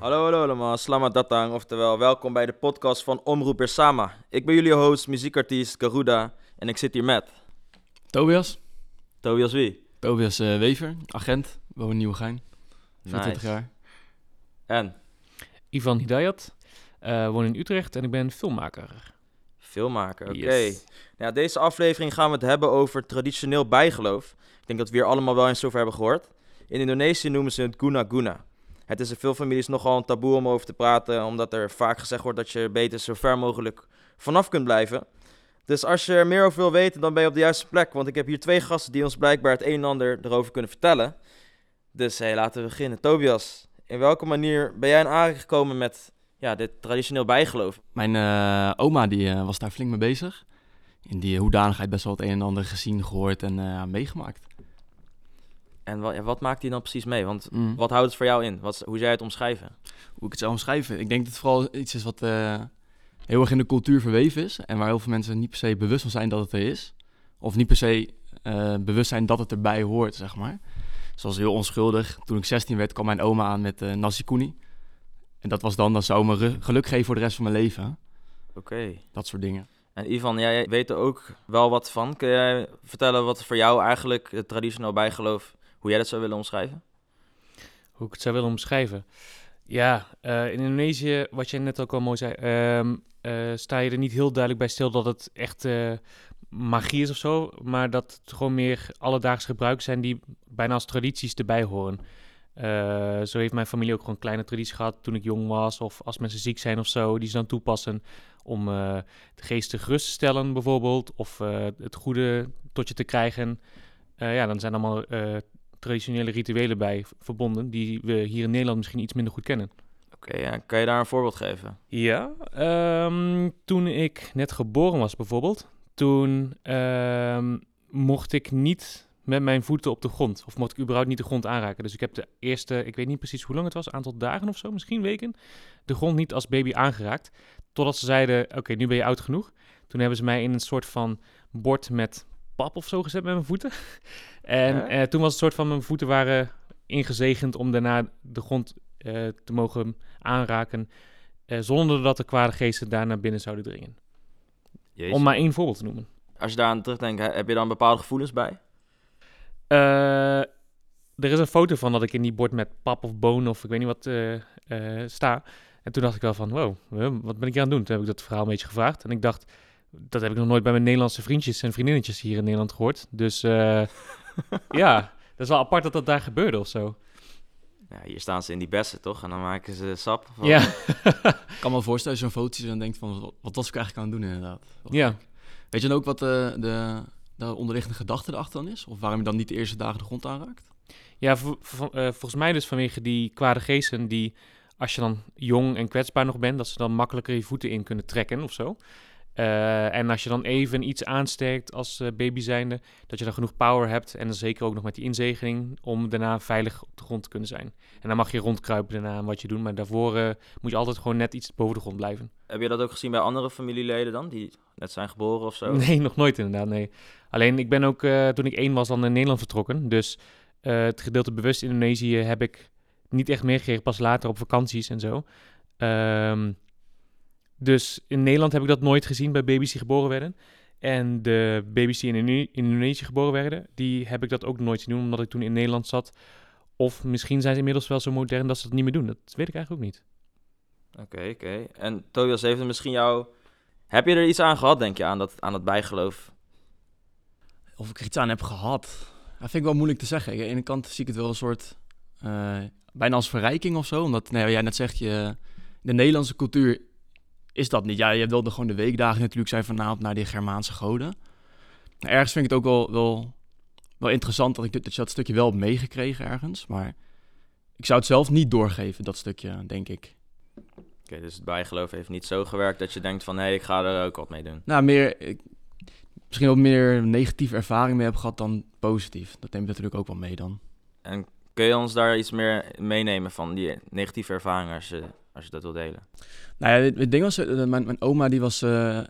Hallo, hallo allemaal. Slamat datang, oftewel welkom bij de podcast van Omroep Bersama. Ik ben jullie host, muziekartiest Garuda en ik zit hier met... Tobias. Tobias wie? Tobias eh, Wever, agent, woon in Nieuwegein. 24 Nice. jaar. En? Ivan Hidayat, eh woon in Utrecht en ik ben filmmaker. Filmmaker, oké. Yes. Ja, deze aflevering gaan we het hebben over traditioneel bijgeloof. Ik denk dat we hier allemaal wel eens zover hebben gehoord. In Indonesië noemen ze het guna guna. Het is in veel families nogal een taboe om over te praten, omdat er vaak gezegd wordt dat je er beter zo ver mogelijk vanaf kunt blijven. Dus als je er meer over wil weten, dan ben je op de juiste plek, want ik heb hier twee gasten die ons blijkbaar het een en ander erover kunnen vertellen. Dus hey, laten we beginnen. Tobias, in welke manier ben jij in aanraking gekomen met ja, dit traditioneel bijgeloof? Mijn eh, oma die, eh, was daar flink mee bezig. In die hoedanigheid best wel het een en ander gezien, gehoord en eh, meegemaakt. En wat, ja, wat maakt die dan precies mee? Want Mm. wat houdt het voor jou in? Wat, hoe zou jij het omschrijven? Hoe ik het zou omschrijven? Ik denk dat het vooral iets is wat eh, heel erg in de cultuur verweven is. En waar heel veel mensen niet per se bewust van zijn dat het er is. Of niet per se eh, bewust zijn dat het erbij hoort, zeg maar. Zoals heel onschuldig. Toen ik 16 werd, kwam mijn oma aan met eh nasi. En dat was dan, dat zou me geluk geven voor de rest van mijn leven. Oké. Dat soort dingen. En Ivan, jij weet er ook wel wat van. Kun jij vertellen wat voor jou eigenlijk het traditioneel bijgeloof, hoe jij dat zou willen omschrijven? Hoe ik het zou willen omschrijven. Ja, eh, in Indonesië, wat jij net ook al mooi zei, eh, sta je er niet heel duidelijk bij stil dat het echt eh, magie is of zo, maar dat het gewoon meer alledaagse gebruiken zijn die bijna als tradities erbij horen. Zo heeft mijn familie ook gewoon kleine traditie gehad toen ik jong was, of als mensen ziek zijn of zo, die ze dan toepassen om eh, de geest gerust te stellen bijvoorbeeld, of het goede tot je te krijgen. Ja, dan zijn allemaal traditionele rituelen bij verbonden, die we hier in Nederland misschien iets minder goed kennen. Oké, ja, kan je daar een voorbeeld geven? Ja, ehm, toen ik net geboren was bijvoorbeeld, toen ehm, mocht ik niet met mijn voeten op de grond. Of mocht ik überhaupt niet de grond aanraken. Dus ik heb de eerste, ik weet niet precies hoe lang het was, een aantal dagen of zo, misschien weken, de grond niet als baby aangeraakt. Totdat ze zeiden, oké, nu ben je oud genoeg. Toen hebben ze mij in een soort van bord met pap of zo gezet met mijn voeten. en Ja? eh, toen was het soort van mijn voeten waren ingezegend om daarna de grond eh, te mogen aanraken. eh, zonder dat de kwade geesten daar naar binnen zouden dringen. Jezus. Om maar één voorbeeld te noemen. Als je daar aan terugdenkt, he- heb je dan bepaalde gevoelens bij? Eh, er is een foto van dat ik in die bord met pap of boon of ik weet niet wat eh, eh, sta. En toen dacht ik wel van, wow, wat ben ik hier aan het doen? Toen heb ik dat verhaal een beetje gevraagd. En ik dacht, dat heb ik nog nooit bij mijn Nederlandse vriendjes en vriendinnetjes hier in Nederland gehoord. Dus eh, ja, dat is wel apart dat dat daar gebeurde of zo. Ja, hier staan ze in die bessen, toch? En dan maken ze sap. van- Ja, Ik kan me wel voorstellen als je zo'n foto ziet en denkt van, wat- wat was ik eigenlijk aan het doen inderdaad? Ja. Weet je dan ook wat de, de, de onderliggende gedachte erachter dan is? Of waarom je dan niet de eerste dagen de grond aanraakt? Ja, vo- vo- eh, volgens mij dus vanwege die kwade geesten die, als je dan jong en kwetsbaar nog bent, dat ze dan makkelijker je voeten in kunnen trekken of zo. Eh, en als je dan even iets aansteekt als eh, baby zijnde, dat je dan genoeg power hebt en dan zeker ook nog met die inzegening om daarna veilig op de grond te kunnen zijn. En dan mag je rondkruipen daarna en wat je doet, maar daarvoor eh, moet je altijd gewoon net iets boven de grond blijven. Heb je dat ook gezien bij andere familieleden dan, die net zijn geboren of zo? Nee, nog nooit inderdaad, nee. Alleen ik ben ook, toen ik één was, dan in Nederland vertrokken. Dus het gedeelte bewust Indonesië heb ik niet echt meegekregen, pas later op vakanties en zo. Ehm, dus in Nederland heb ik dat nooit gezien bij baby's die geboren werden. En de baby's die in Indo- Indonesië geboren werden, die heb ik dat ook nooit zien doen, omdat ik toen in Nederland zat. Of misschien zijn ze inmiddels wel zo modern dat ze dat niet meer doen. Dat weet ik eigenlijk ook niet. Oké, oké. En Tobias, heeft het misschien jou... Heb je er iets aan gehad, denk je, aan dat, aan dat bijgeloof? Of ik er iets aan heb gehad? Dat vind ik wel moeilijk te zeggen. Aan de ene kant zie ik het wel een soort, eh, bijna als verrijking of zo. Omdat, nou, ja, jij net zegt, je, de Nederlandse cultuur is dat niet. Ja, je hebt wel de, gewoon de weekdagen natuurlijk zijn vanavond naar die Germaanse goden. Ergens vind ik het ook wel, wel, wel interessant dat, ik, dat je dat stukje wel hebt meegekregen ergens. Maar ik zou het zelf niet doorgeven, dat stukje, denk ik. Oké, dus het bijgeloof heeft niet zo gewerkt dat je denkt van... hé, ik ga er ook wat mee doen. Nou, meer, ik, misschien wat meer negatieve ervaring mee heb gehad dan positief. Dat neemt natuurlijk ook wel mee dan. En kun je ons daar iets meer meenemen van die negatieve ervaringen als je, als je dat wil delen? Nou ja, het, ding was, eh, mijn, oma die was, eh,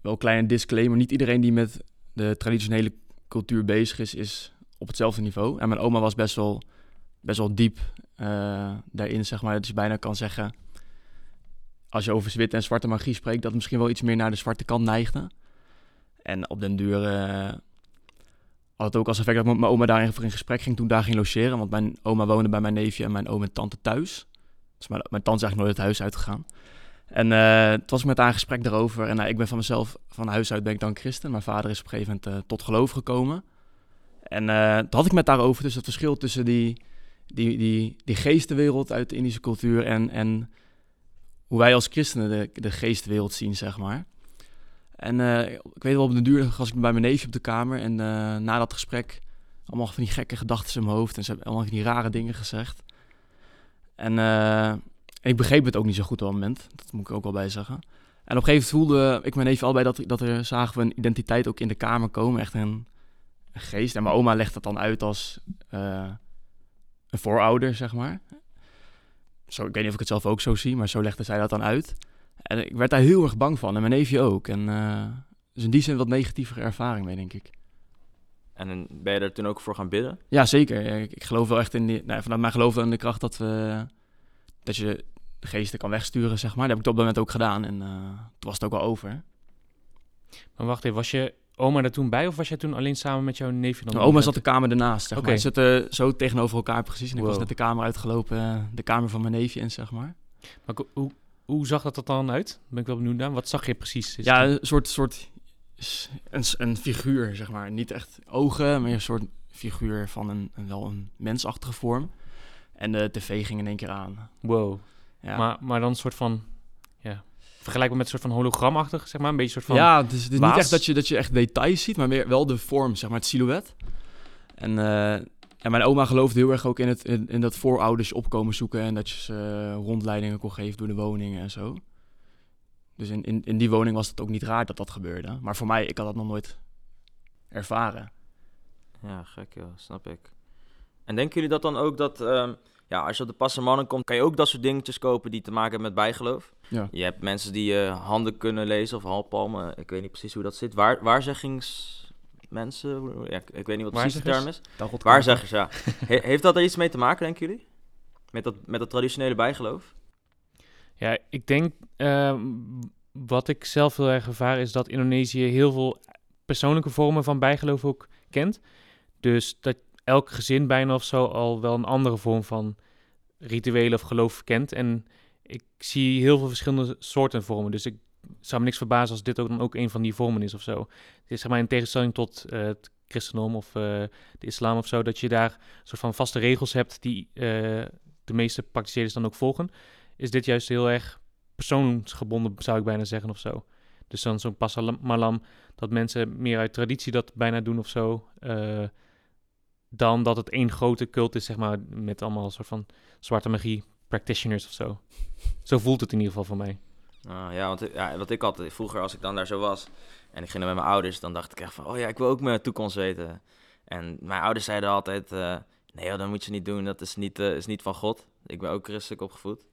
wel een kleine disclaimer, niet iedereen die met de traditionele cultuur bezig is, is op hetzelfde niveau. En mijn oma was best wel best wel diep eh, daarin, zeg maar. Dat je bijna kan zeggen, als je over witte en zwarte magie spreekt, dat misschien wel iets meer naar de zwarte kant neigde. En op den duur had het ook als effect dat mijn oma daarin voor in gesprek ging toen daar ging logeren. Want mijn oma woonde bij mijn neefje en mijn oom en tante thuis. Dus mijn, mijn tante is eigenlijk nooit het huis uitgegaan. En uh, toen was ik met haar in gesprek daarover. En uh, ik ben van mezelf, van huis uit ben ik dan christen. Mijn vader is op een gegeven moment uh, tot geloof gekomen. En toen had ik met daarover dus het verschil tussen die, die, die, die geestenwereld uit de Indische cultuur... en, en hoe wij als christenen de, de zien, zeg maar. En ik weet wel, op de duur was ik bij mijn neefje op de kamer. En na dat gesprek, allemaal van die gekke gedachten in mijn hoofd. En ze hebben allemaal van die rare dingen gezegd. En en ik begreep het ook niet zo goed op dat moment. Dat moet ik ook wel bij zeggen. En op een gegeven moment voelde ik mijn neefje allebei dat, dat er zagen we een identiteit ook in de kamer komen. Echt een, geest. En mijn oma legt dat dan uit als uh, een voorouder, zeg maar. Zo, ik weet niet of ik het zelf ook zo zie, maar zo legde zij dat dan uit. En ik werd daar heel erg bang van. En mijn neefje ook. En uh, dus in die zin wat negatievere ervaring mee, denk ik. En ben je er toen ook voor gaan bidden? Ja, zeker. Ik, ik geloof wel echt in die, nou, vanuit mijn geloof in de kracht dat we dat je de geesten kan wegsturen, zeg maar. Dat heb ik op dat moment ook gedaan en uh, toen was het ook al over. Maar wacht even, was je oma er toen bij of was jij toen alleen samen met jouw neefje? Dan Mijn oma zat de kamer ernaast, zeg okay. maar. Ze zitten zo tegenover elkaar precies. En wow. ik was net de kamer uitgelopen, de kamer van mijn neefje in, zeg maar. Maar hoe, hoe zag dat er dan uit? Ben ik wel benieuwd naar. Wat zag je precies? Is ja, een soort, soort een, een figuur, zeg maar. Niet echt ogen, maar een soort figuur van een, een wel een mensachtige vorm. En de tv ging in één keer aan. Wow. Ja. Maar, maar dan een soort van... Ja, vergelijkbaar met een soort van hologramachtig, zeg maar. Een beetje soort van Ja, dus het is niet echt dat je, dat je echt details ziet, maar meer wel de vorm, zeg maar, het silhouet. En, uh, en mijn oma geloofde heel erg ook in, het, in, in, dat voorouders opkomen zoeken... en dat je ze rondleidingen kon geven door de woningen en zo. Dus in, in, in die woning was het ook niet raar dat dat gebeurde. Maar voor mij, ik had dat nog nooit ervaren. Ja, gek joh, snap ik. En denken jullie dat dan ook dat, um, ja, als je op de passe mannen komt, kan je ook dat soort dingetjes kopen die te maken hebben met bijgeloof? Ja. Je hebt mensen die uh, handen kunnen lezen of halpalmen. Ik weet niet precies hoe dat zit. Waar, waarzeggingsmensen? Ja, ik weet niet wat precies de term is. Waarzeggers, ja. He, heeft dat er iets mee te maken, denken jullie? Met dat, met dat traditionele bijgeloof? Ja, ik denk, uh, wat ik zelf heel erg ervaar, is dat Indonesië heel veel persoonlijke vormen van bijgeloof ook kent. Dus dat elk gezin bijna of zo al wel een andere vorm van rituelen of geloof kent. En ik zie heel veel verschillende soorten vormen. Dus ik zou me niks verbazen als dit ook dan ook een van die vormen is of zo. Het is zeg maar in tegenstelling tot uh, het christendom of uh, de islam of zo, dat je daar soort van vaste regels hebt die uh, de meeste prakticeerders dan ook volgen. Is dit juist heel erg persoonsgebonden, zou ik bijna zeggen of zo. Dus dan zo'n pasamalam, dat mensen meer uit traditie dat bijna doen of zo dan dat het één grote cult is, zeg maar, met allemaal soort van zwarte magie practitioners of zo. zo voelt het in ieder geval voor mij. Uh, ja, want ja, wat ik altijd vroeger, als ik dan daar zo was en ik ging er met mijn ouders, dan dacht ik echt van, oh ja, ik wil ook mijn toekomst weten. En mijn ouders zeiden altijd, uh, nee, joh, dat moet je niet doen, dat is niet, uh, is niet van God. Ik ben ook christelijk opgevoed.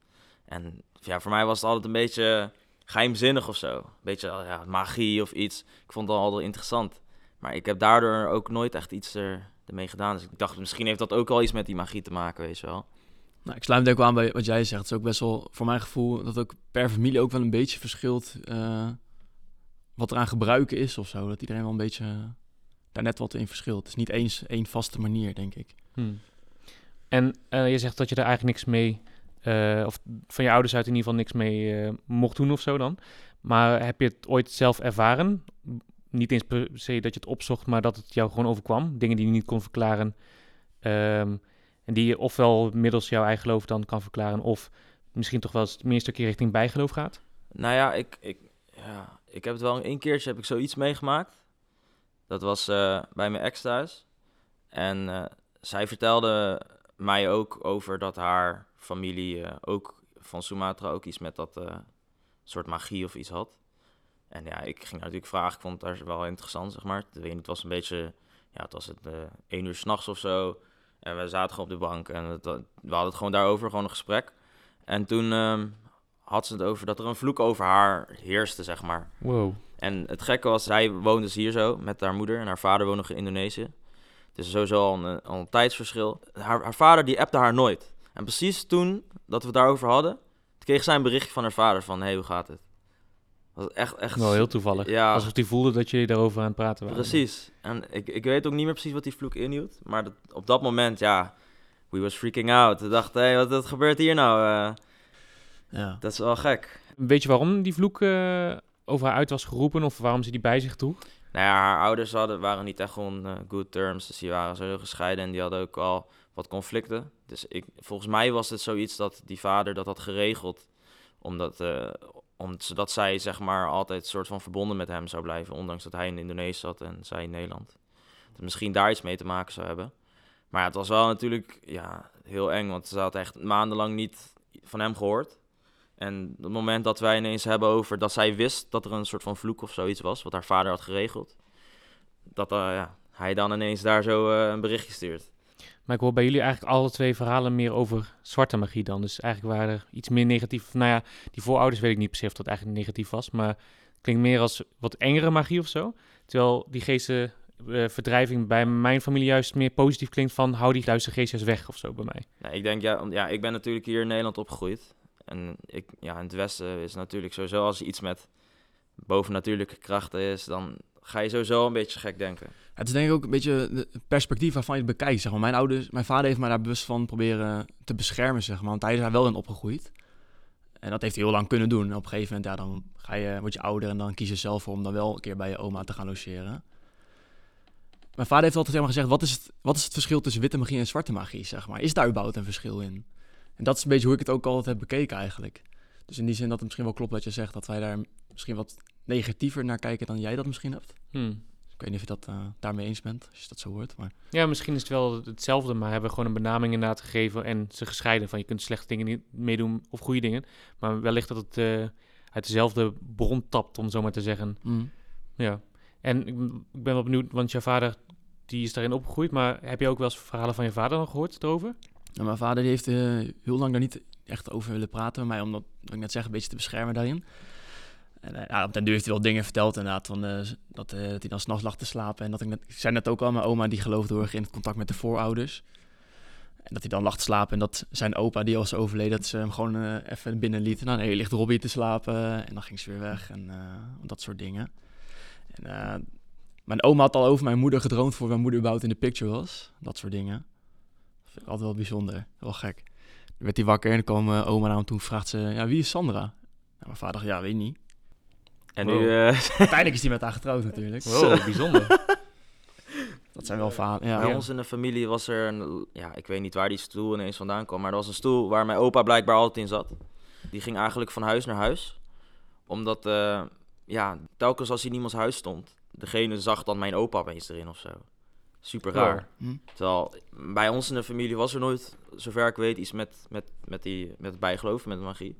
En ja, voor mij was het altijd een beetje geheimzinnig of zo. Een beetje ja, magie of iets. Ik vond het altijd interessant. Maar ik heb daardoor ook nooit echt iets er ermee gedaan. Dus ik dacht, misschien heeft dat ook al iets met die magie te maken, weet je wel. Nou, ik sluit me ook aan bij wat jij zegt. Het is ook best wel, voor mijn gevoel, dat ook per familie ook wel een beetje verschilt uh, wat er aan gebruiken is of zo. Dat iedereen wel een beetje daar net wat in verschilt. Het is niet eens één vaste manier, denk ik. Hmm. En uh, je zegt dat je er eigenlijk niks mee, uh, of van je ouders uit in ieder geval niks mee mocht doen of zo dan. Maar heb je het ooit zelf ervaren? niet eens per se dat je het opzocht, maar dat het jou gewoon overkwam. Dingen die je niet kon verklaren. Um, en die je ofwel middels jouw eigen geloof dan kan verklaren, of misschien toch wel eens meer een stukje richting bijgeloof gaat? Nou ja, ik, ik, ja, ik heb het wel een keertje heb ik zoiets meegemaakt. Dat was uh, bij mijn ex thuis. En uh, zij vertelde mij ook over dat haar familie uh, ook van Sumatra ook iets met dat soort magie of iets had. En ja, ik ging natuurlijk vragen. Ik vond het daar wel interessant, zeg maar. Het was een beetje, ja, het was het uh, één uur s'nachts of zo. En we zaten gewoon op de bank en het, we hadden het gewoon daarover, gewoon een gesprek. En toen um, had ze het over dat er een vloek over haar heerste, zeg maar. Wow. En het gekke was, zij woonde dus hier zo met haar moeder en haar vader woonde in Indonesië. Het is sowieso al een, al een tijdsverschil. Haar, haar vader die appte haar nooit. En precies toen dat we het daarover hadden, kreeg zij een berichtje van haar vader van, hey, hoe gaat het? Dat was echt, echt... Wel heel toevallig. Ja, Alsof hij voelde dat jullie daarover aan het praten waren. precies. En ik, ik weet ook niet meer precies wat die vloek inhield. Maar dat, op dat moment, ja, we was freaking out. We dachten, hé, hey, wat, wat gebeurt hier nou? Eh, Ja. dat is wel gek. Weet je waarom die vloek eh, over haar uit was geroepen of waarom ze die bij zich droeg? Nou ja, haar ouders hadden, waren niet echt on eh, good terms. Dus die waren sowieso gescheiden en die hadden ook al wat conflicten. Dus ik, volgens mij was het zoiets dat die vader dat had geregeld. Omdat, om, zodat zij zeg maar altijd soort van verbonden met hem zou blijven. Ondanks dat hij in Indonesië zat en zij in Nederland. Dat misschien daar iets mee te maken zou hebben. Maar het was wel natuurlijk ja, heel eng. Want ze had echt maandenlang niet van hem gehoord. En het moment dat wij ineens hebben over dat zij wist dat er een soort van vloek of zoiets was, wat haar vader had geregeld, dat eh, ja, hij dan ineens daar zo eh, een berichtje stuurt. Maar ik hoor bij jullie eigenlijk alle twee verhalen meer over zwarte magie dan. Dus eigenlijk waren er iets meer negatief. Nou ja, die voorouders weet ik niet per se of dat eigenlijk negatief was. Maar het klinkt meer als wat engere magie of zo. Terwijl die geestenverdrijving bij mijn familie juist meer positief klinkt van hou die duistere geestjes weg of zo bij mij. Nee, ik denk, ja, ja, ik ben natuurlijk hier in Nederland opgegroeid. En ik, ja, in het Westen is natuurlijk sowieso als iets met bovennatuurlijke krachten is, dan ga je sowieso een beetje gek denken. Het is denk ik ook een beetje het perspectief waarvan je het bekijkt. Zeg maar. Mijn ouders, mijn vader heeft mij daar bewust van proberen te beschermen, zeg maar. Want hij is daar wel in opgegroeid. En dat heeft hij heel lang kunnen doen. En op een gegeven moment, ja, dan ga je, word je ouder en dan kies je zelf om dan wel een keer bij je oma te gaan logeren. Mijn vader heeft altijd helemaal gezegd, wat is, het, wat is het verschil tussen witte magie en zwarte magie, zeg maar? Is daar überhaupt een verschil in? En dat is een beetje hoe ik het ook altijd heb bekeken eigenlijk. Dus in die zin dat het misschien wel klopt wat je zegt, dat wij daar misschien wat negatiever naar kijken dan jij dat misschien hebt. Hmm. Ik weet niet of je dat eh, daarmee eens bent, als je dat zo hoort. Maar Ja, misschien is het wel hetzelfde, maar hebben we gewoon een benaming inderdaad gegeven en ze gescheiden van je kunt slechte dingen niet meedoen of goede dingen. Maar wellicht dat het eh, uit dezelfde bron tapt, om zo maar te zeggen. Ja. En ik, ik ben wel benieuwd, want jouw vader die is daarin opgegroeid, maar heb je ook wel eens verhalen van je vader nog gehoord erover? Nou, mijn vader heeft eh, heel lang daar niet echt over willen praten met mij, omdat, ik net zeg, een beetje te beschermen daarin. En eh, ja, op den duur heeft hij wel dingen verteld inderdaad, van, eh, dat, dat hij dan s'nachts lag te slapen. En dat ik, net, ik zei net ook al, mijn oma die geloofde heel erg in het contact met de voorouders. En dat hij dan lag te slapen en dat zijn opa, die was overleden, dat ze hem gewoon even binnen liet. Nou, nee, ligt Robbie te slapen en dan ging ze weer weg en dat soort dingen. En mijn oma had al over mijn moeder gedroomd voor mijn moeder überhaupt in de picture was. Dat soort dingen. Vind ik altijd wel bijzonder. Wel gek. Dan werd hij wakker en dan kwam eh, oma naar hem toe en vraagt ze... Ja, wie is Sandra? Nou, mijn vader dacht, ja, weet niet. En Wow. nu, eh, Uiteindelijk is hij met haar getrouwd natuurlijk. Wow, bijzonder. Dat zijn wel verhalen. Ja, bij ons in de familie was er, een, ja, ik weet niet waar die stoel ineens vandaan kwam, maar er was een stoel waar mijn opa blijkbaar altijd in zat. Die ging eigenlijk van huis naar huis, omdat, eh, ja, telkens als hij in iemands huis stond, degene zag dan mijn opa opeens erin of zo. Super raar. Hm. Terwijl bij ons in de familie was er nooit, zover ik weet, iets met, met, met, die, met het bijgeloof, met magie.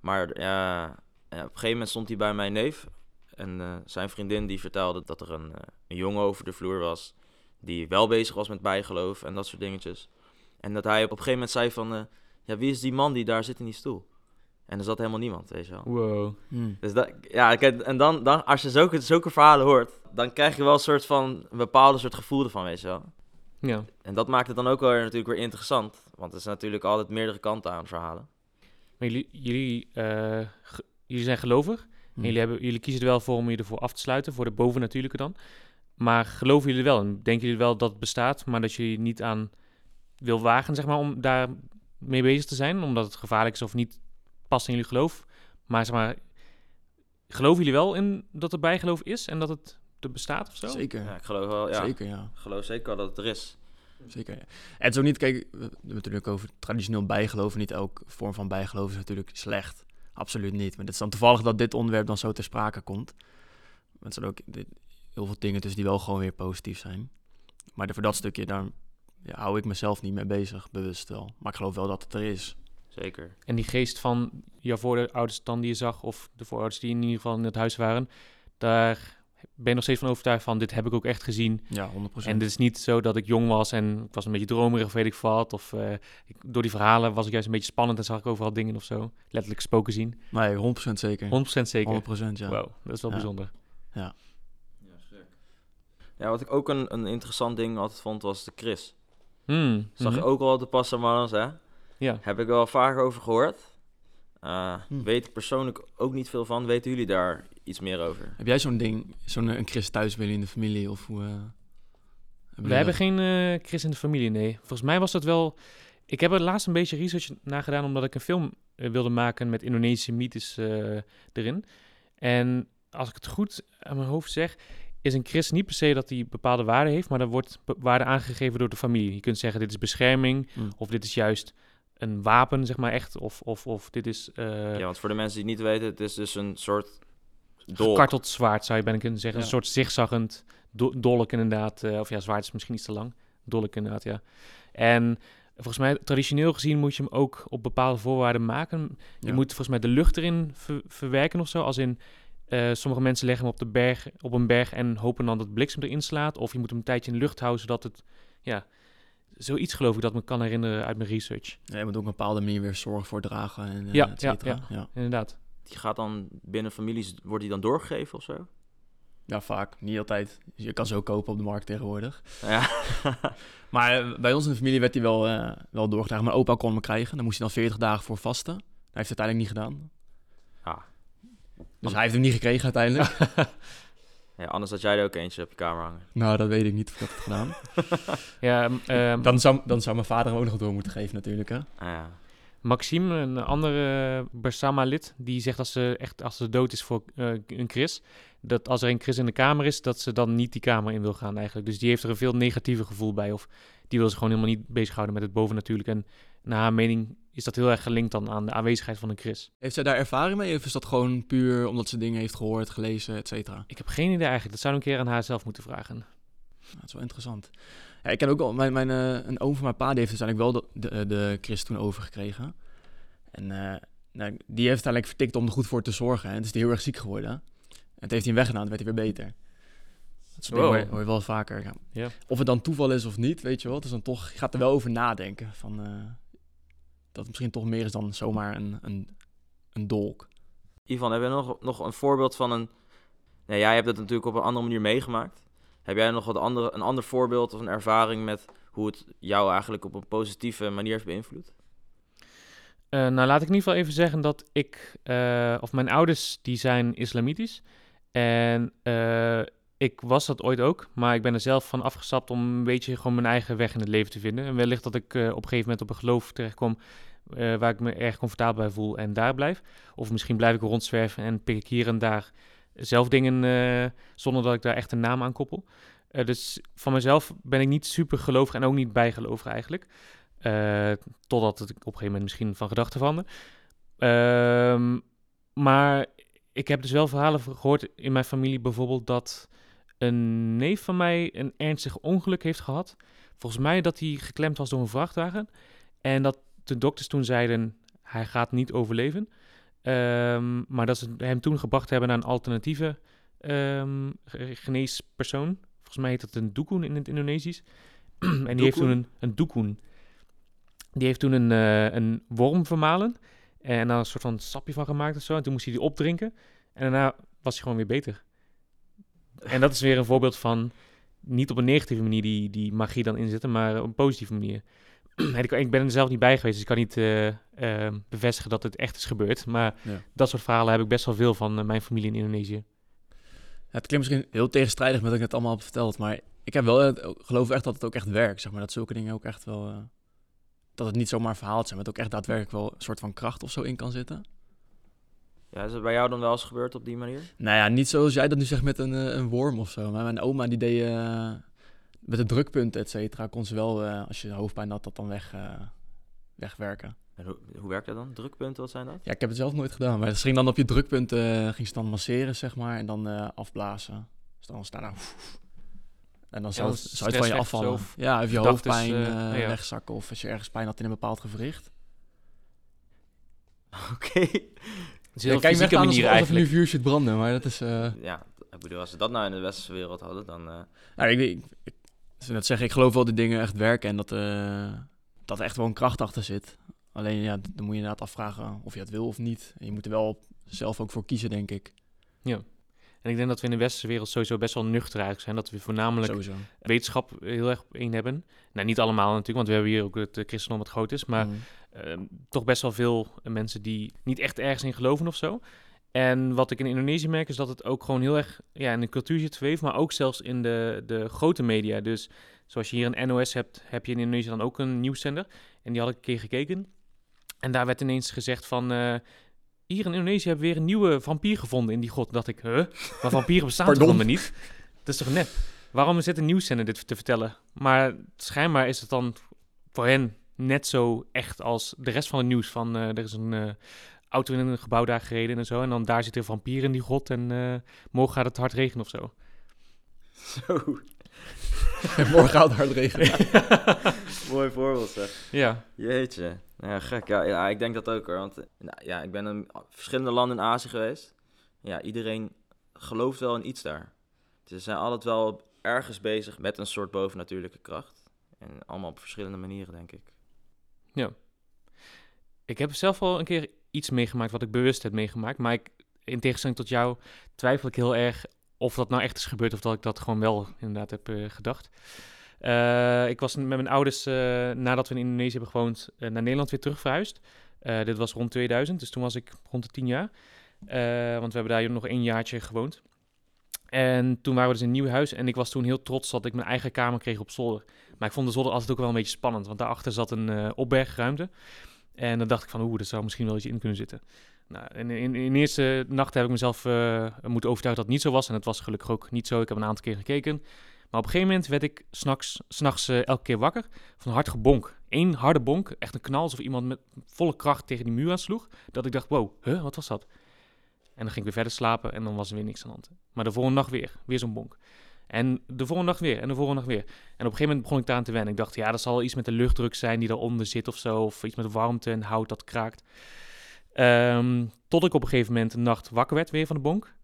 Maar ja, ja, op een gegeven moment stond hij bij mijn neef. En eh, zijn vriendin die vertelde dat er een, eh, een jongen over de vloer was. Die wel bezig was met bijgeloof en dat soort dingetjes. En dat hij op een gegeven moment zei van... eh, ja, wie is die man die daar zit in die stoel? En er zat helemaal niemand, weet je wel. Wow. Hm. Dus dat, ja, kijk, en dan, dan als je zulke, zulke verhalen hoort... dan krijg je wel een soort van... een bepaalde soort gevoel ervan, weet je wel. Ja. En dat maakt het dan ook wel weer natuurlijk weer interessant. Want er is natuurlijk altijd meerdere kanten aan verhalen. Maar jullie, jullie, eh, jullie zijn gelovig. Hm. En jullie, hebben, jullie kiezen er wel voor om je ervoor af te sluiten, voor de bovennatuurlijke dan. Maar geloven jullie er wel? En denken jullie wel dat het bestaat, maar dat je je niet aan wil wagen, zeg maar, om daar mee bezig te zijn? Omdat het gevaarlijk is of niet past in jullie geloof. Maar zeg maar, geloven jullie wel in dat er bijgeloof is en dat het er bestaat of zo? Zeker. Ja, ik geloof wel, ja. Zeker, ja. Ik geloof zeker wel dat het er is. Zeker. ja. En ook niet, kijk, we hebben het natuurlijk over traditioneel bijgeloof. Niet elke vorm van bijgeloof is natuurlijk slecht. Absoluut niet. Maar het is dan toevallig dat dit onderwerp dan zo ter sprake komt. Maar het zijn ook dit- heel veel dingen tussen die wel gewoon weer positief zijn. Maar voor dat stukje, daar ja, hou ik mezelf niet mee bezig, bewust wel. Maar ik geloof wel dat het er is. Zeker. En die geest van jouw voorouders dan die je zag, of de voorouders die in ieder geval in het huis waren, daar ben je nog steeds van overtuigd van, dit heb ik ook echt gezien. Ja, 100%. En het is niet zo dat ik jong was en ik was een beetje dromerig of weet ik wat. Of eh, ik, door die verhalen was ik juist een beetje spannend en zag ik overal dingen of zo. Letterlijk spoken zien. Nee, 100% zeker. 100% zeker. 100% ja. Wow, dat is wel Ja. bijzonder. Ja, wat ik ook een, een interessant ding altijd vond, was de Chris. Hmm, Zag je mhm. ook al de Passamans, hè? Ja. Heb ik wel vaker over gehoord. Eh, Hm. Weet ik persoonlijk ook niet veel van. Weten jullie daar iets meer over? Heb jij zo'n ding, zo'n eh, een Chris thuis willen in de familie? Of hoe, eh, hebben We jullie hebben dat? geen eh, Chris in de familie, nee. Volgens mij was dat wel... Ik heb er laatst een beetje research naar gedaan... omdat ik een film wilde maken met Indonesische mythes eh, erin. En als ik het goed aan mijn hoofd zeg... is een Chris niet per se dat hij bepaalde waarde heeft... maar er wordt waarde aangegeven door de familie. Je kunt zeggen, dit is bescherming... Hm. of dit is juist een wapen, zeg maar echt... of, of, of dit is... eh ja, want voor de mensen die het niet weten, het is dus een soort dolk. Gekarteld zwaard zou je bijna kunnen zeggen. Ja. Een soort zigzaggend do dolk inderdaad. eh, of ja, zwaard is misschien iets te lang. Dolk inderdaad, ja. En volgens mij, traditioneel gezien, moet je hem ook op bepaalde voorwaarden maken. Je Ja. moet volgens mij de lucht erin ver- verwerken of zo. Als in, eh, sommige mensen leggen hem op, de berg, op een berg en hopen dan dat bliksem erin slaat. Of je moet hem een tijdje in de lucht houden, zodat het, ja... Zoiets geloof ik dat me kan herinneren uit mijn research. Ja, je moet ook op een bepaalde manier weer zorg voor dragen en eh, Ja, et ja, cetera. Ja, Inderdaad. Die gaat dan binnen families, wordt die dan doorgegeven of zo? Ja, vaak. Niet altijd. Je kan ze ook kopen op de markt tegenwoordig. Ja. Maar eh, bij ons in de familie werd hij wel, eh, wel doorgedragen. Mijn opa kon hem krijgen. Dan moest hij dan 40 dagen voor vasten. Hij heeft het uiteindelijk niet gedaan. Ah. Dus hij heeft hem niet gekregen uiteindelijk. ja, anders had jij er ook eentje op je kamer hangen. nou, dat weet ik niet of ik dat heb gedaan. Ja, ehm, Dan zou, dan zou mijn vader hem ook nog door moeten geven natuurlijk, hè. Ah, ja. Maxime, een andere Bersama-lid, die zegt als ze echt als ze dood is voor eh, een Chris, dat als er een Chris in de kamer is, dat ze dan niet die kamer in wil gaan eigenlijk. Dus die heeft er een veel negatiever gevoel bij. Of die wil zich gewoon helemaal niet bezighouden met het bovennatuurlijke. En naar haar mening is dat heel erg gelinkt dan aan de aanwezigheid van een Chris. Heeft zij daar ervaring mee? Of is dat gewoon puur omdat ze dingen heeft gehoord, gelezen, et cetera? Ik heb geen idee eigenlijk. Dat zou een keer aan haar zelf moeten vragen. Nou, dat is wel interessant. Ja, ik ken ook al, mijn, mijn, eh, een oom van mijn pa, die heeft uiteindelijk wel de, de, de Chris toen overgekregen. En eh, nou, die heeft uiteindelijk vertikt om er goed voor te zorgen. En toen is hij heel erg ziek geworden. En toen heeft hij hem weggedaan, toen werd hij weer beter. Dat soort Wow. hoor, je- wel vaker. Ja. Ja. Of het dan toeval is of niet, weet je wel. Dus dan toch, je gaat er wel over nadenken. Van, eh, dat het misschien toch meer is dan zomaar een, een, een dolk. Ivan, heb jij nog, nog een voorbeeld van een... Nee, jij hebt het natuurlijk op een andere manier meegemaakt. Heb jij nog wat andere, een ander voorbeeld of een ervaring met hoe het jou eigenlijk op een positieve manier heeft beïnvloed? Eh, nou, laat ik in ieder geval even zeggen dat ik, eh, of mijn ouders, die zijn islamitisch. En eh, ik was dat ooit ook, maar ik ben er zelf van afgestapt om een beetje gewoon mijn eigen weg in het leven te vinden. En wellicht dat ik eh, op een gegeven moment op een geloof terechtkom eh, waar ik me erg comfortabel bij voel en daar blijf. Of misschien blijf ik rondzwerven en pik ik hier en daar zelf dingen eh, zonder dat ik daar echt een naam aan koppel. Dus van mezelf ben ik niet super gelovig en ook niet bijgelovig eigenlijk. Totdat het op een gegeven moment misschien van gedachten verander. Ehm, maar ik heb dus wel verhalen gehoord in mijn familie bijvoorbeeld dat een neef van mij een ernstig ongeluk heeft gehad. Volgens mij dat hij geklemd was door een vrachtwagen. En dat de dokters toen zeiden, hij gaat niet overleven. Ehm, maar dat ze hem toen gebracht hebben naar een alternatieve ehm, ge- geneespersoon. Volgens mij heet dat een doekoen in het Indonesisch. en die heeft toen een, een doekoen. Die heeft toen een, eh, een worm vermalen. En daar een soort van sapje van gemaakt of zo. En toen moest hij die opdrinken. En daarna was hij gewoon weer beter. En dat is weer een voorbeeld van... niet op een negatieve manier die, die magie dan inzetten, maar op een positieve manier. Ik, ik ben er zelf niet bij geweest, dus ik kan niet eh, eh, bevestigen dat het echt is gebeurd. Maar Ja. dat soort verhalen heb ik best wel veel van eh, mijn familie in Indonesië. Ja, het klinkt misschien heel tegenstrijdig met wat ik net allemaal heb verteld, maar ik heb wel het geloof echt dat het ook echt werkt, zeg maar. Dat zulke dingen ook echt wel, dat het niet zomaar verhaald zijn, maar dat ook echt daadwerkelijk wel een soort van kracht of zo in kan zitten. Ja, is het bij jou dan wel eens gebeurd op die manier? Nou ja, niet zoals jij dat nu zegt met een, eh, een worm of zo. Maar mijn oma die deed eh, met de drukpunten, et cetera, kon ze wel, eh, als je hoofdpijn had, dat dan weg, eh, wegwerken. En hoe, hoe werkt dat dan? Drukpunten, wat zijn dat? Ja, ik heb het zelf nooit gedaan, maar ze ging dan op je drukpunten, ging ze dan masseren, zeg maar, en dan eh, afblazen. Dus dan was daar nou... En dan zou, het- zou het van je afvallen. of Ja, of je hoofdpijn ja. wegzakken, of als je ergens pijn had in een bepaald gewricht. Oké. Het is een Ja, heel kijk, fysieke manier alsof, nu eigenlijk. vuur zit branden, maar dat is... eh, Ja, ik bedoel, als ze dat nou in de westerse wereld hadden, dan... eh, Nou, ik, ik, ik, net zeggen, ik geloof wel dat dingen echt werken en dat, eh, dat er echt wel een kracht achter zit. Alleen ja, dan moet je inderdaad afvragen of je het wil of niet. En je moet er wel zelf ook voor kiezen, denk ik. En ik denk dat we in de westerse wereld sowieso best wel nuchter eigenlijk zijn. Dat we voornamelijk Sowieso. wetenschap heel erg op één hebben. Nou, niet allemaal natuurlijk, want we hebben hier ook het christendom wat groot is. Maar Mm. Ehm, toch best wel veel mensen die niet echt ergens in geloven of zo. En wat ik in Indonesië merk is dat het ook gewoon heel erg ja, in de cultuur zit verweven, maar ook zelfs in de, de grote media. Dus zoals je hier een NOS hebt, heb je in Indonesië dan ook een nieuwszender. En die had ik een keer gekeken. En daar werd ineens gezegd van... eh, hier in Indonesië hebben we weer een nieuwe vampier gevonden in die. Toen dacht ik, huh? Maar vampieren bestaan toch niet? Dat is toch nep? Waarom zit een nieuwszender dit te vertellen? Maar schijnbaar is het dan voor hen net zo echt als de rest van het nieuws. Van eh, er is een eh, auto in een gebouw daar gereden en zo. En dan daar zit een vampier in die grot en eh, morgen gaat het hard regenen of zo. Zo, Morgen gaat het hard regenen. mooi voorbeeld zeg. Ja, Jeetje. Ja, gek. Ja, ja, ik denk dat ook hoor. Want nou, ja, ik ben in verschillende landen in Azië geweest. Ja, iedereen gelooft wel in iets daar. Ze zijn altijd wel ergens bezig met een soort bovennatuurlijke kracht. En allemaal op verschillende manieren, denk ik. Ik heb zelf wel een keer iets meegemaakt wat ik bewust heb meegemaakt. Maar ik, in tegenstelling tot jou twijfel ik heel erg of dat nou echt is gebeurd of dat ik dat gewoon wel inderdaad heb eh, gedacht. Eh, ik was met mijn ouders, eh, nadat we in Indonesië hebben gewoond, naar Nederland weer terug verhuisd. Dit was rond 2000, dus toen was ik rond de 10 jaar. Want we hebben daar nog een jaartje gewoond. En toen waren we dus in een nieuw huis en ik was toen heel trots dat ik mijn eigen kamer kreeg op zolder. Maar ik vond de zolder altijd ook wel een beetje spannend, want daarachter zat een eh, opbergruimte. En dan dacht ik van, oeh, er zou misschien wel iets in kunnen zitten. Nou, in, in, in de eerste nacht heb ik mezelf eh, moeten overtuigen dat het niet zo was. En het was gelukkig ook niet zo. Ik heb een aantal keer gekeken. Maar op een gegeven moment werd ik s'nachts s'nachts, eh elke keer wakker van een hard gebonk. Eén harde bonk, echt een knal, alsof iemand met volle kracht tegen die muur aansloeg. Dat ik dacht, wow, huh, wat was dat? En dan ging ik weer verder slapen en dan was er weer niks aan de hand. Maar de volgende nacht weer, weer zo'n bonk. En de volgende nacht weer, en de volgende nacht weer. En op een gegeven moment begon ik daaraan te wennen. Ik dacht, ja, dat zal iets met de luchtdruk zijn die daaronder zit of zo. Of iets met warmte en hout dat kraakt. Ehm, tot ik op een gegeven moment een nacht wakker werd weer van de bonk.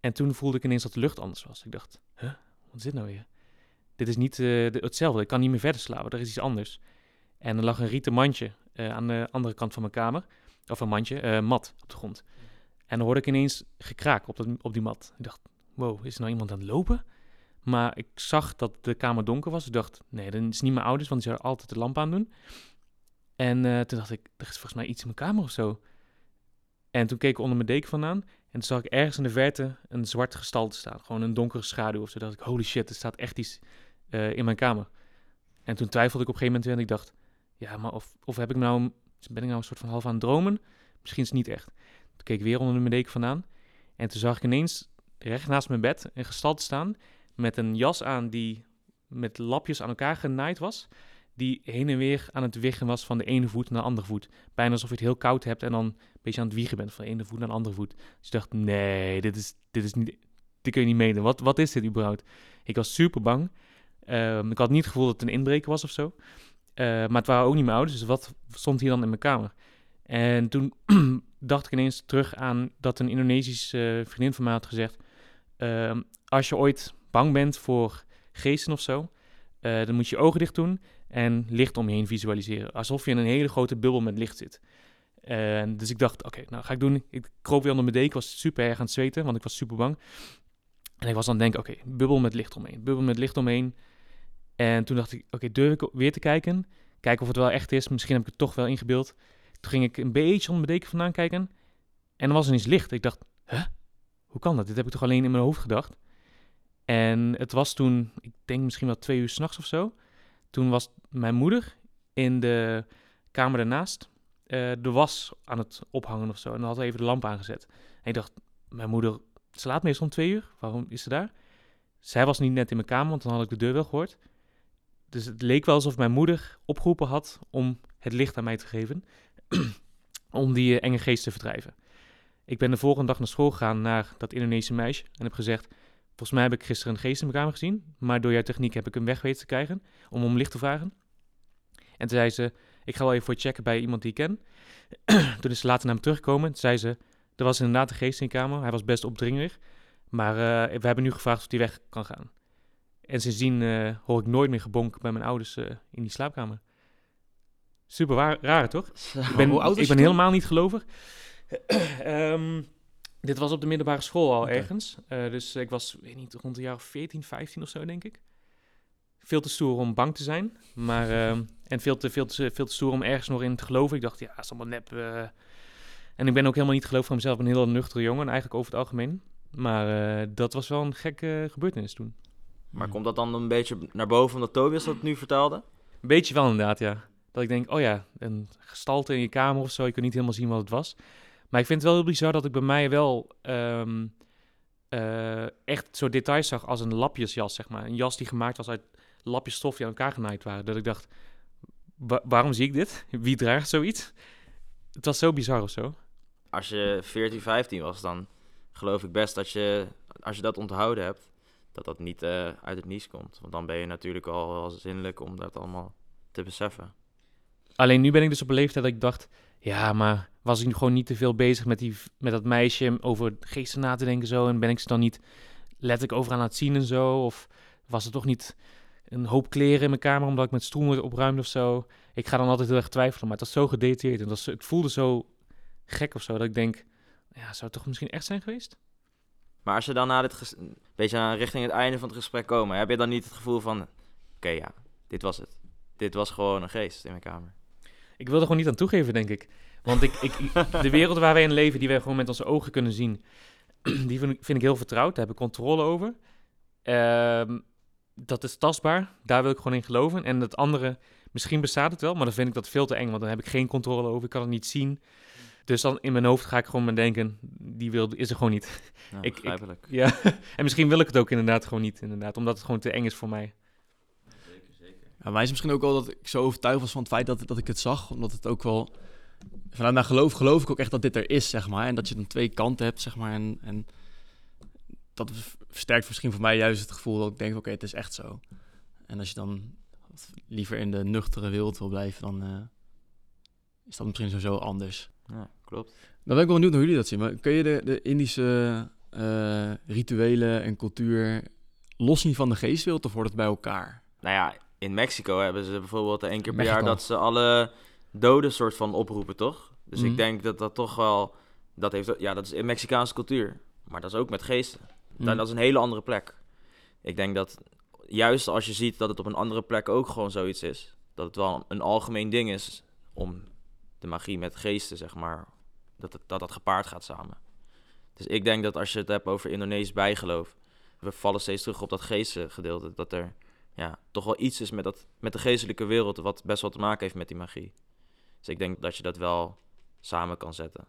En toen voelde ik ineens dat de lucht anders was. Ik dacht, huh, wat is dit nou weer? Dit is niet eh, de- hetzelfde. Ik kan niet meer verder slapen. Er is iets anders. En er lag een rieten mandje eh, aan de andere kant van mijn kamer. Of een mandje, eh, mat op de grond. En dan hoorde ik ineens gekraak op, op die mat. Ik dacht, wow, is er nou iemand aan het lopen? Maar ik zag dat de kamer donker was. Ik dacht, nee, dat is niet mijn ouders, want die zouden altijd de lamp aandoen. En eh, toen dacht ik, er is volgens mij iets in mijn kamer of zo. En toen keek ik onder mijn deken vandaan. En toen zag ik ergens in de verte een zwart gestalte staan. Gewoon een donkere schaduw of zo. dacht ik, holy shit, er staat echt iets eh, in mijn kamer. En toen twijfelde ik op een gegeven moment en ik dacht... Ja, maar of, of heb ik nou, ben ik nou een soort van half aan het dromen? Misschien is het niet echt. Toen keek ik weer onder mijn deken vandaan. En toen zag ik ineens recht naast mijn bed een gestalte staan... met een jas aan die met lapjes aan elkaar genaaid was... die heen en weer aan het wiggen was van de ene voet naar de andere voet. Bijna alsof je het heel koud hebt en dan een beetje aan het wiegen bent... van de ene voet naar de andere voet. Dus ik dacht, nee, dit is, dit is niet... Dit kun je niet meten. Wat, wat is dit überhaupt? Ik was super bang. Ehm, ik had niet het gevoel dat het een inbreker was of zo. Eh, maar het waren ook niet mijn ouders, dus wat stond hier dan in mijn kamer? En toen dacht ik ineens terug aan dat een Indonesische vriendin van mij had gezegd... ehm, als je ooit bang bent voor geesten of zo, eh, dan moet je je ogen dicht doen en licht om je heen visualiseren. Alsof je in een hele grote bubbel met licht zit. Dus ik dacht, oké, nou ga ik doen. Ik kroop weer onder mijn deken, was super erg aan het zweten, want ik was super bang. En ik was aan het denken, oké, bubbel met licht omheen, bubbel met licht omheen. En toen dacht ik, oké, durf ik weer te kijken? Kijken of het wel echt is. Misschien heb ik het toch wel ingebeeld. Toen ging ik een beetje onder mijn deken vandaan kijken. En er was ineens licht. Ik dacht, huh? Hoe kan dat? Dit heb ik toch alleen in mijn hoofd gedacht? En het was toen, ik denk misschien wel twee uur s'nachts of zo. Toen was mijn moeder in de kamer daarnaast eh, de was aan het ophangen of zo. En dan had ze even de lamp aangezet. En ik dacht, mijn moeder slaapt meestal om twee uur. Waarom is ze daar? Zij was niet net in mijn kamer, want dan had ik de deur wel gehoord. Dus het leek wel alsof mijn moeder opgeroepen had om het licht aan mij te geven. om die eh, enge geest te verdrijven. Ik ben de volgende dag naar school gegaan naar dat Indonesische meisje. En heb gezegd, volgens mij heb ik gisteren een geest in mijn kamer gezien. Maar door jouw techniek heb ik hem weg weten te krijgen. Om om licht te vragen. En toen zei ze, ik ga wel even voor checken bij iemand die ik ken. toen is ze later naar me teruggekomen. Toen zei ze, er was inderdaad een geest in je kamer. Hij was best opdringerig. Maar eh, we hebben nu gevraagd of hij weg kan gaan. En sindsdien eh, hoor ik nooit meer gebonk bij mijn ouders eh, in die slaapkamer. Super waar, raar, toch? Ik ben, Hoe oud was ik ben helemaal niet gelovig. Ehm, Dit was op de middelbare school al ergens. Eh, dus ik was, weet niet, rond de jaren 14, 15 of zo, denk ik. Veel te stoer om bang te zijn. Maar, ehm, en veel te, veel, te, veel te stoer om ergens nog in te geloven. Ik dacht, ja, het is allemaal nep. eh. En ik ben ook helemaal niet geloof van mezelf. Ik ben een heel nuchtere jongen, eigenlijk over het algemeen. Maar eh, dat was wel een gekke gebeurtenis toen. Maar komt dat dan een beetje naar boven omdat Tobias dat nu vertelde? Een beetje wel inderdaad, ja. Dat ik denk, oh ja, een gestalte in je kamer of zo. Ik kon niet helemaal zien wat het was. Maar ik vind het wel heel bizar dat ik bij mij wel ehm, eh, echt zo details zag als een lapjesjas, zeg maar. Een jas die gemaakt was uit lapjes stof die aan elkaar genaaid waren. Dat ik dacht, wa- waarom zie ik dit? Wie draagt zoiets? Het was zo bizar of zo. Als je 14, 15 was, dan geloof ik best dat je, als je dat onthouden hebt, dat dat niet eh, uit het niets komt. Want dan ben je natuurlijk al wel zinnelijk om dat allemaal te beseffen. Alleen nu ben ik dus op een leeftijd dat ik dacht... Ja, maar was ik gewoon niet te veel bezig met, die, met dat meisje... over geesten na te denken zo... en ben ik ze dan niet letterlijk over aan het zien en zo? Of was er toch niet een hoop kleren in mijn kamer... omdat ik met stoel opruimde of zo? Ik ga dan altijd heel erg twijfelen, maar het was zo gedetailleerd... en was, het voelde zo gek of zo... dat ik denk, ja, zou het toch misschien echt zijn geweest? Maar als je dan na dit beetje richting het einde van het gesprek komen, heb je dan niet het gevoel van, oké ja, dit was het. Dit was gewoon een geest in mijn kamer. Ik wil er gewoon niet aan toegeven, denk ik. Want ik, ik, de wereld waar wij in leven, die wij gewoon met onze ogen kunnen zien, die vind ik, vind ik heel vertrouwd. Daar heb ik controle over. Ehm, dat is tastbaar. Daar wil ik gewoon in geloven. En het andere, misschien bestaat het wel, maar dan vind ik dat veel te eng. Want dan heb ik geen controle over. Ik kan het niet zien. Dus dan in mijn hoofd ga ik gewoon maar denken, die wereld is er gewoon niet. Ik-. Ja, en misschien wil ik het ook inderdaad gewoon niet. Inderdaad, omdat het gewoon te eng is voor mij. Mij is misschien ook wel dat ik zo overtuigd was van het feit dat, dat ik het zag. Omdat het ook wel... Vanuit mijn geloof geloof ik ook echt dat dit er is, zeg maar. En dat je dan twee kanten hebt, zeg maar. En, en dat versterkt misschien voor mij juist het gevoel dat ik denk, oké, het is echt zo. En als je dan liever in de nuchtere wereld wil blijven, dan eh, is dat misschien sowieso anders. Ja, klopt. Dan ben ik wel benieuwd hoe jullie dat zien. Maar kun je de, de Indische eh, rituelen en cultuur loszien van de geestwereld of wordt het bij elkaar? Nou ja, in Mexico hebben ze bijvoorbeeld één keer per Mexico. jaar dat ze alle doden soort van oproepen, toch? Dus Mhm. ik denk dat dat toch wel, dat heeft, ja, dat is in Mexicaanse cultuur. Maar dat is ook met geesten. Dat, Mm. dat is een hele andere plek. Ik denk dat juist als je ziet dat het op een andere plek ook gewoon zoiets is, dat het wel een algemeen ding is om de magie met geesten, zeg maar, dat het, dat, dat gepaard gaat samen. Dus ik denk dat als je het hebt over Indonesisch bijgeloof, we vallen steeds terug op dat geestengedeelte, dat er ja, toch wel iets is met, dat, met de geestelijke wereld wat best wel te maken heeft met die magie. Dus ik denk dat je dat wel samen kan zetten.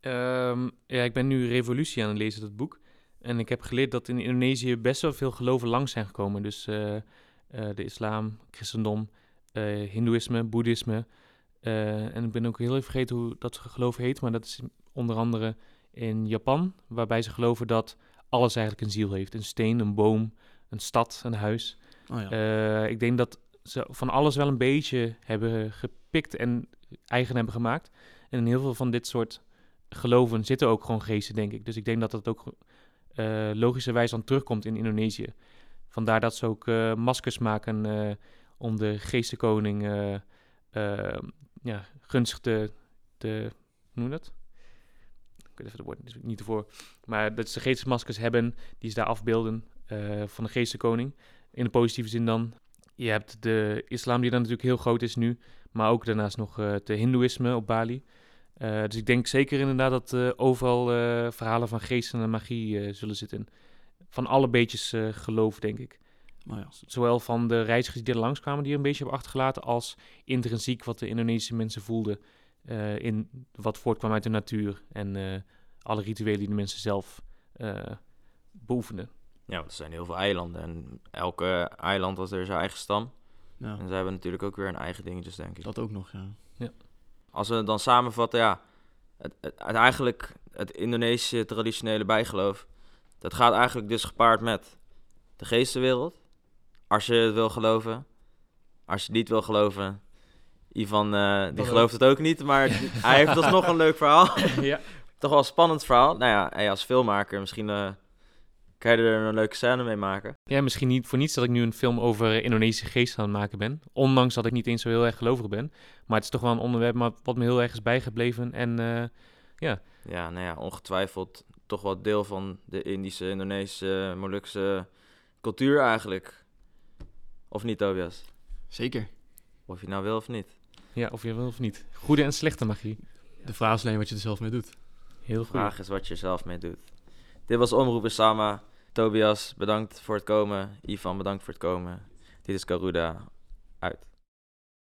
Ehm, ja, ik ben nu Revolutie aan het lezen, dat boek. En ik heb geleerd dat in Indonesië best wel veel geloven langs zijn gekomen. Dus eh, eh, de islam, christendom, eh hindoeïsme, boeddhisme. En ik ben ook heel even vergeten hoe dat geloof heet. Maar dat is onder andere in Japan, waarbij ze geloven dat alles eigenlijk een ziel heeft. Een steen, een boom, een stad, een huis. Oh ja. Eh, ik denk dat ze van alles wel een beetje hebben gepikt en eigen hebben gemaakt. En in heel veel van dit soort geloven zitten ook gewoon geesten, denk ik. Dus ik denk dat dat ook eh logischerwijs dan terugkomt in Indonesië. Vandaar dat ze ook eh, maskers maken om de geestenkoning ja, gunstig te, te... Hoe dat? Ik weet even de woorden niet ervoor. Maar dat ze geestesmaskers hebben die ze daar afbeelden eh, van de geestenkoning. In de positieve zin dan. Je hebt de islam die dan natuurlijk heel groot is nu. Maar ook daarnaast nog eh, het hindoeïsme op Bali. Eh, dus ik denk zeker inderdaad dat overal verhalen van geesten en magie zullen zitten. Van alle beetjes geloof, denk ik. Oh ja. Zowel van de reizigers die er langskwamen, die er een beetje hebben achtergelaten, als intrinsiek wat de Indonesische mensen voelden in wat voortkwam uit de natuur en alle rituelen die de mensen zelf beoefenden. Ja, want er zijn heel veel eilanden en elke eiland had er zijn eigen stam. ja. En zij hebben natuurlijk ook weer een eigen dingetjes, denk ik. Dat ook nog, ja. Als we het dan samenvatten, ja, het, het, het eigenlijk het Indonesische traditionele bijgeloof, dat gaat eigenlijk dus gepaard met de geestenwereld. Als je het wil geloven. Als je het niet wil geloven, Ivan, eh, die gelooft het ook niet, maar hij heeft alsnog een leuk verhaal. ja. Toch wel een spannend verhaal. Nou ja, hey, als filmmaker misschien eh, kan je er een leuke scène mee maken. ja, misschien niet voor niets dat ik nu een film over Indonesische geesten aan het maken ben. Ondanks dat ik niet eens zo heel erg gelovig ben. Maar het is toch wel een onderwerp maar wat me heel erg is bijgebleven. En eh, ja, Ja, nou ja, ongetwijfeld toch wel deel van de Indische, Indonesische, Molukse cultuur eigenlijk. Of niet, Tobias? Zeker. Of je nou wil of niet. Ja, of je wil of niet. Goede en slechte magie. De vraag is alleen wat je er zelf mee doet. Heel De goed. vraag is wat je er zelf mee doet. Dit was Omroep Sama. Tobias, bedankt voor het komen. Ivan, bedankt voor het komen. Dit is Garuda. Uit.